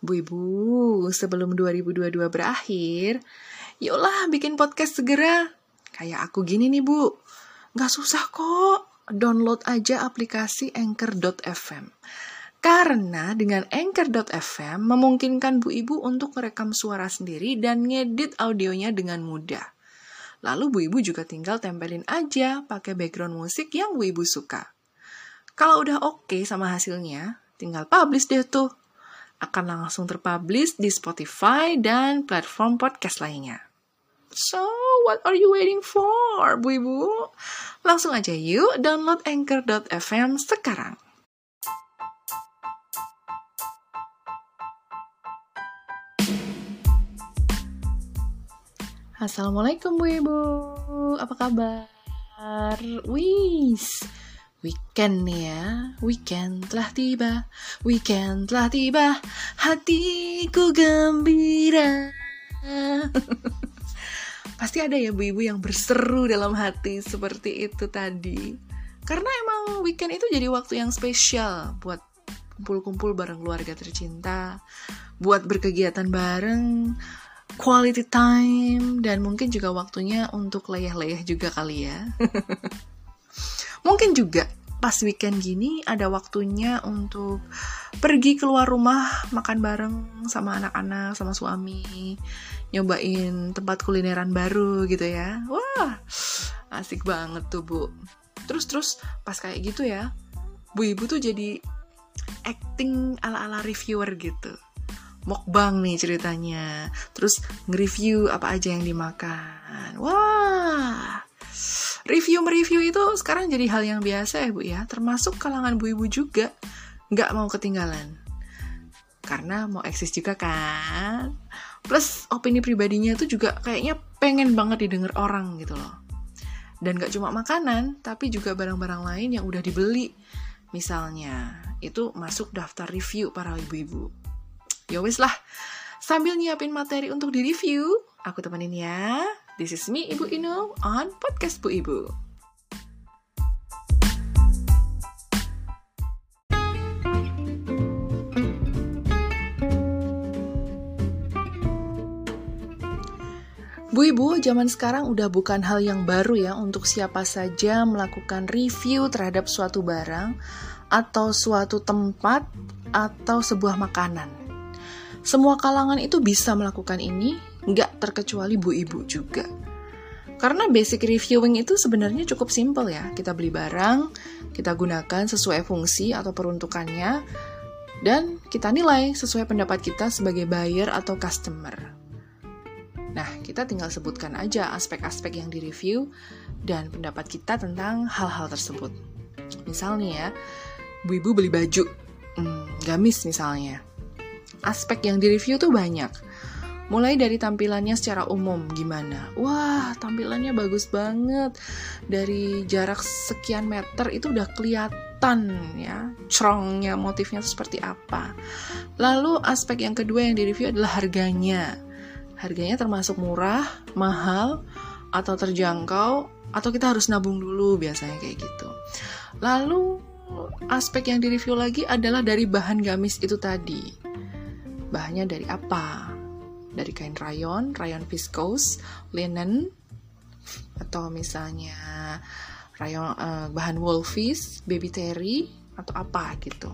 Bu Ibu, sebelum 2022 berakhir, yuklah bikin podcast segera. Kayak aku gini nih Bu, nggak susah kok. Download aja aplikasi Anchor.fm. Karena dengan Anchor.fm memungkinkan Bu Ibu untuk merekam suara sendiri dan ngedit audionya dengan mudah. Lalu Bu Ibu juga tinggal tempelin aja pakai background musik yang Bu Ibu suka. Kalau udah oke okay sama hasilnya, tinggal publish deh tuh. Akan langsung terpublish di Spotify dan platform podcast lainnya. So, what are you waiting for, Bu Ibu? Langsung aja yuk download Anchor.fm sekarang. Assalamualaikum Bu Ibu, apa kabar? Wis, weekend nih ya, weekend telah tiba, weekend telah tiba, hatiku gembira. Pasti ada ya Bu Ibu yang berseru dalam hati seperti itu tadi. Karena emang weekend itu jadi waktu yang spesial buat kumpul-kumpul bareng keluarga tercinta, buat berkegiatan bareng, quality time dan mungkin juga waktunya untuk leyeh-leyeh juga kali ya. mungkin juga pas weekend gini ada waktunya untuk pergi keluar rumah makan bareng sama anak-anak sama suami nyobain tempat kulineran baru gitu ya wah asik banget tuh bu terus terus pas kayak gitu ya bu ibu tuh jadi acting ala-ala reviewer gitu mukbang nih ceritanya. Terus nge-review apa aja yang dimakan. Wah, review-mereview itu sekarang jadi hal yang biasa ya Bu ya. Termasuk kalangan Bu Ibu juga nggak mau ketinggalan. Karena mau eksis juga kan. Plus opini pribadinya itu juga kayaknya pengen banget didengar orang gitu loh. Dan gak cuma makanan, tapi juga barang-barang lain yang udah dibeli. Misalnya, itu masuk daftar review para ibu-ibu Ya wis lah, sambil nyiapin materi untuk di-review, aku temenin ya. This is me, Ibu Inu, on Podcast Bu Ibu. Bu Ibu, zaman sekarang udah bukan hal yang baru ya untuk siapa saja melakukan review terhadap suatu barang atau suatu tempat atau sebuah makanan. Semua kalangan itu bisa melakukan ini, nggak terkecuali bu ibu juga. Karena basic reviewing itu sebenarnya cukup simple ya. Kita beli barang, kita gunakan sesuai fungsi atau peruntukannya, dan kita nilai sesuai pendapat kita sebagai buyer atau customer. Nah, kita tinggal sebutkan aja aspek-aspek yang direview dan pendapat kita tentang hal-hal tersebut. Misalnya ya, bu ibu beli baju, hmm, gamis misalnya aspek yang direview tuh banyak. Mulai dari tampilannya secara umum gimana? Wah, tampilannya bagus banget. Dari jarak sekian meter itu udah kelihatan ya, cerongnya, motifnya seperti apa. Lalu aspek yang kedua yang direview adalah harganya. Harganya termasuk murah, mahal, atau terjangkau, atau kita harus nabung dulu biasanya kayak gitu. Lalu aspek yang direview lagi adalah dari bahan gamis itu tadi bahannya dari apa? Dari kain rayon, rayon viscose, linen, atau misalnya rayon uh, bahan wolfish, baby terry, atau apa gitu.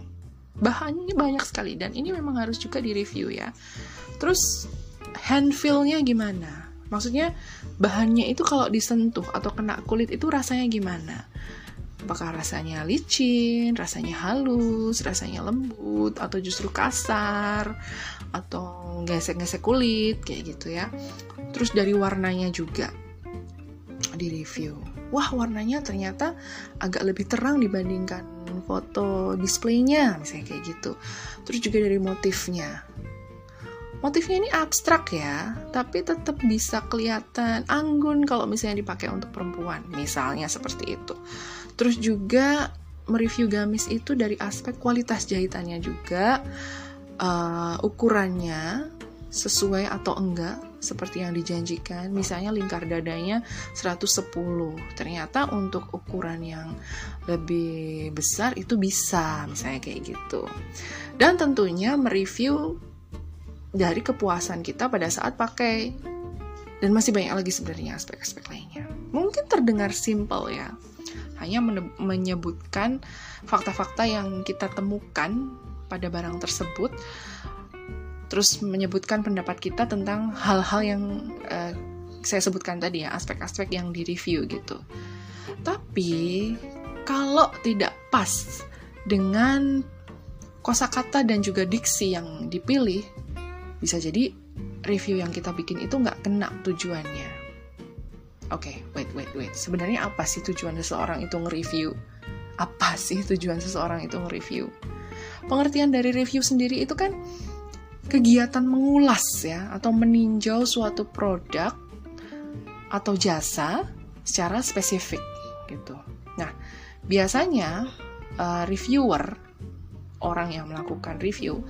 Bahannya banyak sekali dan ini memang harus juga direview ya. Terus hand feel-nya gimana? Maksudnya bahannya itu kalau disentuh atau kena kulit itu rasanya gimana? Apakah rasanya licin, rasanya halus, rasanya lembut, atau justru kasar, atau gesek-gesek kulit, kayak gitu ya. Terus dari warnanya juga di review. Wah, warnanya ternyata agak lebih terang dibandingkan foto displaynya, misalnya kayak gitu. Terus juga dari motifnya. Motifnya ini abstrak ya, tapi tetap bisa kelihatan anggun kalau misalnya dipakai untuk perempuan, misalnya seperti itu. Terus juga mereview gamis itu dari aspek kualitas jahitannya juga, uh, ukurannya sesuai atau enggak seperti yang dijanjikan. Misalnya lingkar dadanya 110. Ternyata untuk ukuran yang lebih besar itu bisa, misalnya kayak gitu. Dan tentunya mereview dari kepuasan kita pada saat pakai. Dan masih banyak lagi sebenarnya aspek-aspek lainnya. Mungkin terdengar simple ya, hanya menyebutkan fakta-fakta yang kita temukan pada barang tersebut, terus menyebutkan pendapat kita tentang hal-hal yang uh, saya sebutkan tadi ya, aspek-aspek yang direview gitu. Tapi kalau tidak pas dengan kosakata dan juga diksi yang dipilih, bisa jadi review yang kita bikin itu nggak kena tujuannya. Oke, okay, wait, wait, wait. Sebenarnya apa sih tujuan seseorang itu nge-review? Apa sih tujuan seseorang itu nge-review? Pengertian dari review sendiri itu kan kegiatan mengulas ya, atau meninjau suatu produk atau jasa secara spesifik gitu. Nah, biasanya uh, reviewer orang yang melakukan review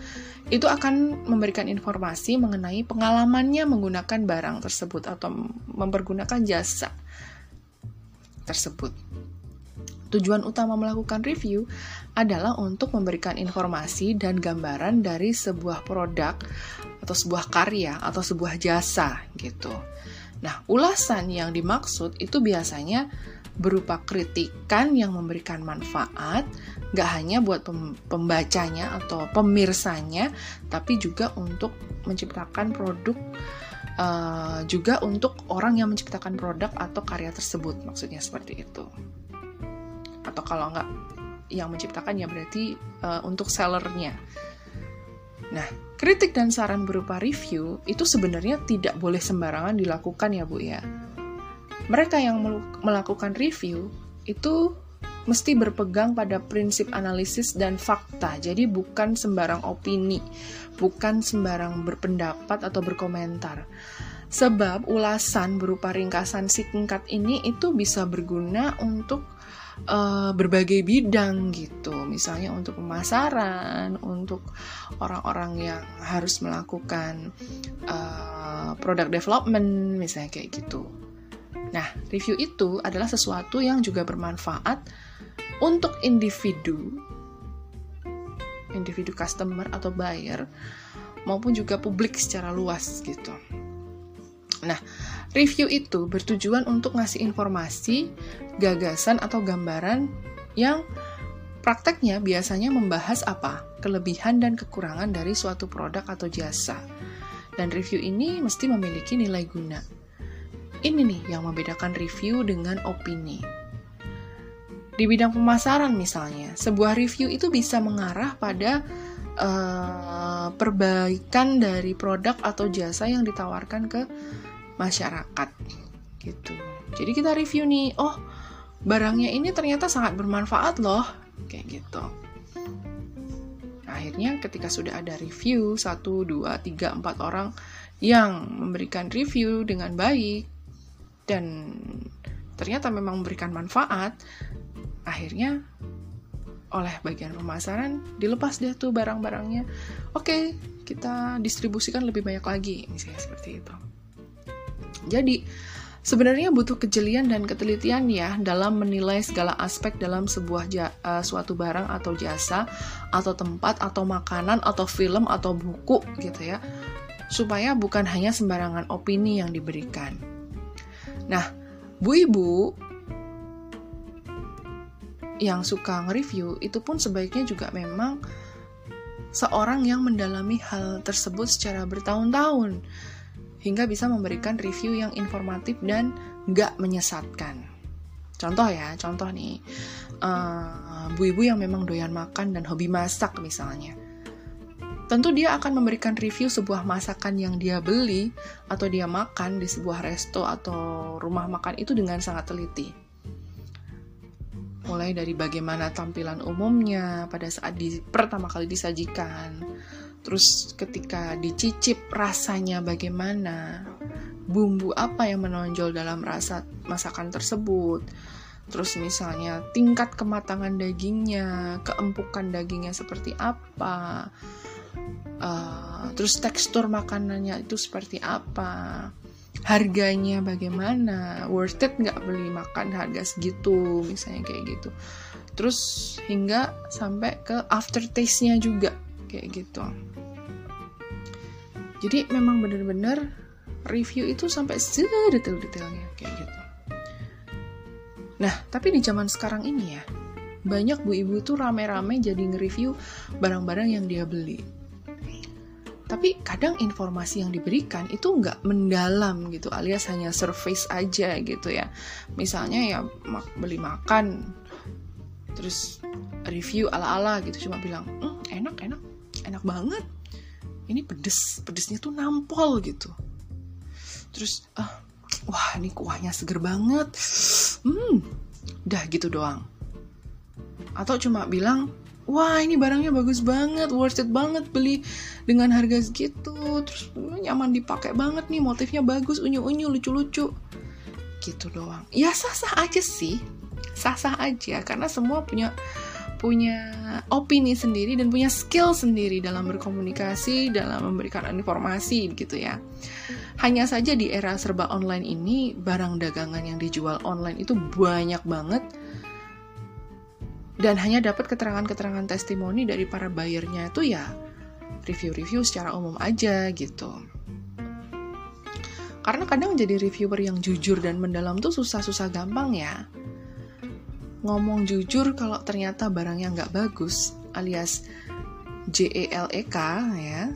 itu akan memberikan informasi mengenai pengalamannya menggunakan barang tersebut atau mempergunakan jasa tersebut. Tujuan utama melakukan review adalah untuk memberikan informasi dan gambaran dari sebuah produk atau sebuah karya atau sebuah jasa gitu. Nah, ulasan yang dimaksud itu biasanya berupa kritikan yang memberikan manfaat, gak hanya buat pembacanya atau pemirsanya, tapi juga untuk menciptakan produk, uh, juga untuk orang yang menciptakan produk atau karya tersebut, maksudnya seperti itu. Atau kalau nggak yang menciptakan ya berarti uh, untuk sellernya. Nah, kritik dan saran berupa review itu sebenarnya tidak boleh sembarangan dilakukan ya Bu ya mereka yang melakukan review itu mesti berpegang pada prinsip analisis dan fakta. Jadi bukan sembarang opini, bukan sembarang berpendapat atau berkomentar. Sebab ulasan berupa ringkasan singkat ini itu bisa berguna untuk uh, berbagai bidang gitu. Misalnya untuk pemasaran, untuk orang-orang yang harus melakukan uh, product development, misalnya kayak gitu. Nah, review itu adalah sesuatu yang juga bermanfaat untuk individu, individu customer atau buyer, maupun juga publik secara luas gitu. Nah, review itu bertujuan untuk ngasih informasi, gagasan, atau gambaran yang prakteknya biasanya membahas apa? Kelebihan dan kekurangan dari suatu produk atau jasa. Dan review ini mesti memiliki nilai guna. Ini nih yang membedakan review dengan opini. Di bidang pemasaran misalnya, sebuah review itu bisa mengarah pada uh, perbaikan dari produk atau jasa yang ditawarkan ke masyarakat gitu. Jadi kita review nih, oh barangnya ini ternyata sangat bermanfaat loh, kayak gitu. Akhirnya ketika sudah ada review, 1, 2, 3, 4 orang yang memberikan review dengan baik, dan ternyata memang memberikan manfaat, akhirnya oleh bagian pemasaran dilepas deh tuh barang-barangnya. Oke, kita distribusikan lebih banyak lagi, misalnya seperti itu. Jadi, sebenarnya butuh kejelian dan ketelitian ya dalam menilai segala aspek dalam sebuah ja, uh, suatu barang atau jasa atau tempat atau makanan atau film atau buku gitu ya. Supaya bukan hanya sembarangan opini yang diberikan Nah, bu ibu yang suka nge-review itu pun sebaiknya juga memang seorang yang mendalami hal tersebut secara bertahun-tahun hingga bisa memberikan review yang informatif dan gak menyesatkan. Contoh ya, contoh nih, uh, bu ibu yang memang doyan makan dan hobi masak misalnya. Tentu dia akan memberikan review sebuah masakan yang dia beli atau dia makan di sebuah resto atau rumah makan itu dengan sangat teliti. Mulai dari bagaimana tampilan umumnya pada saat di, pertama kali disajikan, terus ketika dicicip rasanya bagaimana, bumbu apa yang menonjol dalam rasa masakan tersebut, terus misalnya tingkat kematangan dagingnya, keempukan dagingnya seperti apa, uh, terus tekstur makanannya itu seperti apa? Harganya bagaimana? Worth it nggak beli makan harga segitu misalnya kayak gitu. Terus hingga sampai ke aftertaste-nya juga kayak gitu. Jadi memang benar-benar review itu sampai sedetail-detailnya kayak gitu. Nah tapi di zaman sekarang ini ya banyak bu ibu tuh rame-rame jadi nge-review barang-barang yang dia beli tapi kadang informasi yang diberikan itu nggak mendalam gitu alias hanya surface aja gitu ya. Misalnya ya beli makan terus review ala-ala gitu cuma bilang hm, enak enak enak banget. Ini pedes pedesnya tuh nampol gitu. Terus ah wah ini kuahnya seger banget. Hmm dah gitu doang. Atau cuma bilang wah ini barangnya bagus banget, worth it banget beli dengan harga segitu, terus nyaman dipakai banget nih, motifnya bagus, unyu-unyu, lucu-lucu, gitu doang. Ya sah-sah aja sih, sah-sah aja, karena semua punya punya opini sendiri dan punya skill sendiri dalam berkomunikasi, dalam memberikan informasi gitu ya. Hanya saja di era serba online ini, barang dagangan yang dijual online itu banyak banget dan hanya dapat keterangan-keterangan testimoni dari para buyernya itu ya review-review secara umum aja gitu. Karena kadang jadi reviewer yang jujur dan mendalam tuh susah-susah gampang ya. Ngomong jujur kalau ternyata barangnya nggak bagus, alias JELEK ya,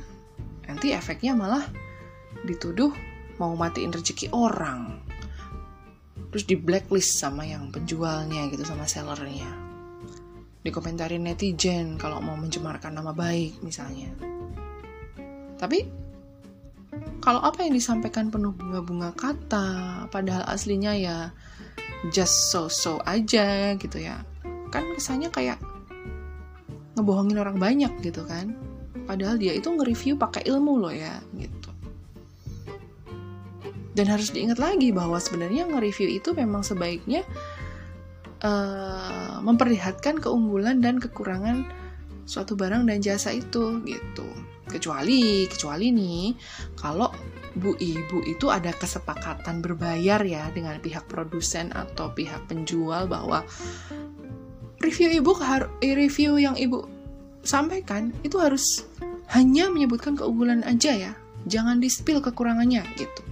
nanti efeknya malah dituduh mau matiin rezeki orang. Terus di blacklist sama yang penjualnya gitu, sama sellernya dikomentarin netizen kalau mau mencemarkan nama baik misalnya. Tapi kalau apa yang disampaikan penuh bunga-bunga kata, padahal aslinya ya just so-so aja gitu ya. Kan kesannya kayak ngebohongin orang banyak gitu kan. Padahal dia itu nge-review pakai ilmu loh ya gitu. Dan harus diingat lagi bahwa sebenarnya nge-review itu memang sebaiknya uh, memperlihatkan keunggulan dan kekurangan suatu barang dan jasa itu gitu. Kecuali kecuali nih kalau bu ibu itu ada kesepakatan berbayar ya dengan pihak produsen atau pihak penjual bahwa review ibu eh, review yang ibu sampaikan itu harus hanya menyebutkan keunggulan aja ya, jangan di spill kekurangannya gitu.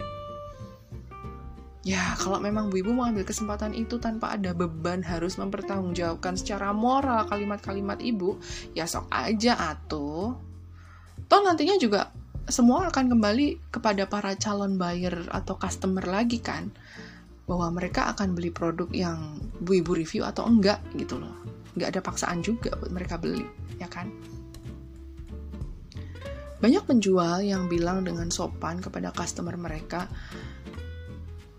Ya, kalau memang Bu Ibu mau ambil kesempatan itu tanpa ada beban harus mempertanggungjawabkan secara moral kalimat-kalimat Ibu, ya sok aja atuh. Toh nantinya juga semua akan kembali kepada para calon buyer atau customer lagi kan. Bahwa mereka akan beli produk yang Bu Ibu review atau enggak gitu loh. Enggak ada paksaan juga buat mereka beli, ya kan? Banyak penjual yang bilang dengan sopan kepada customer mereka,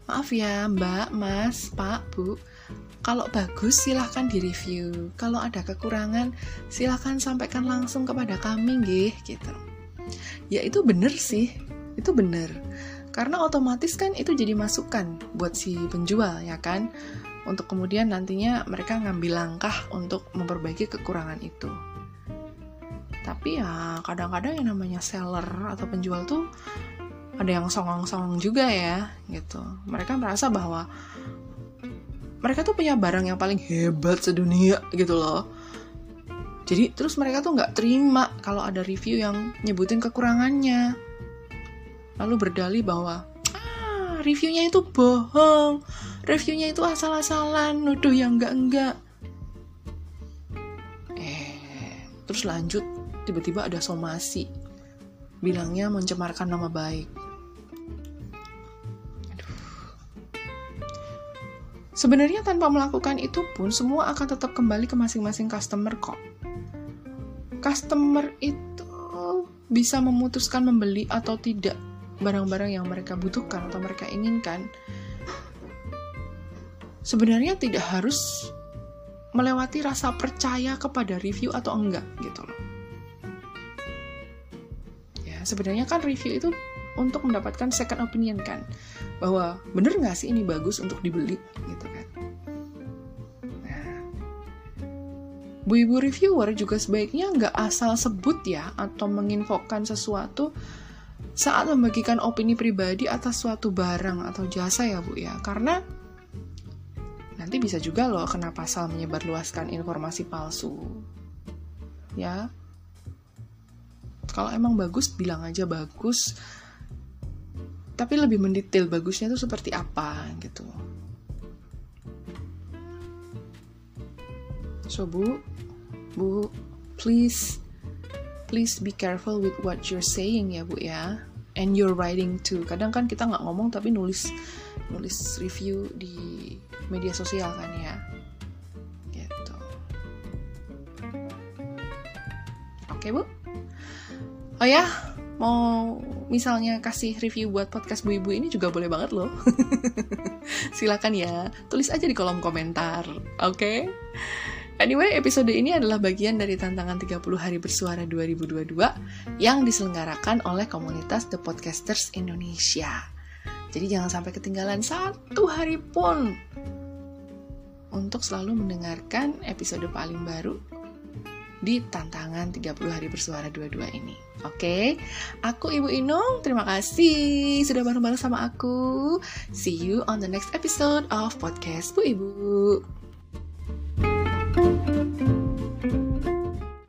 Maaf ya mbak, mas, pak, bu. Kalau bagus silahkan di-review. Kalau ada kekurangan silahkan sampaikan langsung kepada kami gih gitu. Ya itu bener sih, itu bener. Karena otomatis kan itu jadi masukan buat si penjual ya kan? Untuk kemudian nantinya mereka ngambil langkah untuk memperbaiki kekurangan itu. Tapi ya kadang-kadang yang namanya seller atau penjual tuh ada yang songong-songong juga ya gitu. Mereka merasa bahwa mereka tuh punya barang yang paling hebat sedunia gitu loh. Jadi terus mereka tuh nggak terima kalau ada review yang nyebutin kekurangannya. Lalu berdalih bahwa ah reviewnya itu bohong. Reviewnya itu asal-asalan nuduh yang enggak-enggak eh terus lanjut tiba-tiba ada somasi. Bilangnya mencemarkan nama baik Sebenarnya tanpa melakukan itu pun semua akan tetap kembali ke masing-masing customer kok. Customer itu bisa memutuskan membeli atau tidak barang-barang yang mereka butuhkan atau mereka inginkan. Sebenarnya tidak harus melewati rasa percaya kepada review atau enggak gitu loh. Ya, sebenarnya kan review itu untuk mendapatkan second opinion kan bahwa bener nggak sih ini bagus untuk dibeli gitu kan? Nah bu ibu reviewer juga sebaiknya nggak asal sebut ya atau menginfokan sesuatu saat membagikan opini pribadi atas suatu barang atau jasa ya bu ya. Karena nanti bisa juga loh kena pasal menyebarluaskan informasi palsu ya. Kalau emang bagus bilang aja bagus tapi lebih mendetail bagusnya itu seperti apa gitu. So bu bu please please be careful with what you're saying ya bu ya. And you're writing too. Kadang kan kita nggak ngomong tapi nulis nulis review di media sosial kan ya. Gitu. Oke bu? Oh ya? Mau misalnya kasih review buat podcast Bu Ibu ini juga boleh banget loh. Silakan ya, tulis aja di kolom komentar. Oke? Okay? Anyway, episode ini adalah bagian dari tantangan 30 hari bersuara 2022 yang diselenggarakan oleh komunitas The Podcasters Indonesia. Jadi jangan sampai ketinggalan satu hari pun untuk selalu mendengarkan episode paling baru di tantangan 30 hari bersuara 22 ini. Oke, okay? aku Ibu Inung, terima kasih sudah bareng-bareng sama aku. See you on the next episode of podcast Bu Ibu.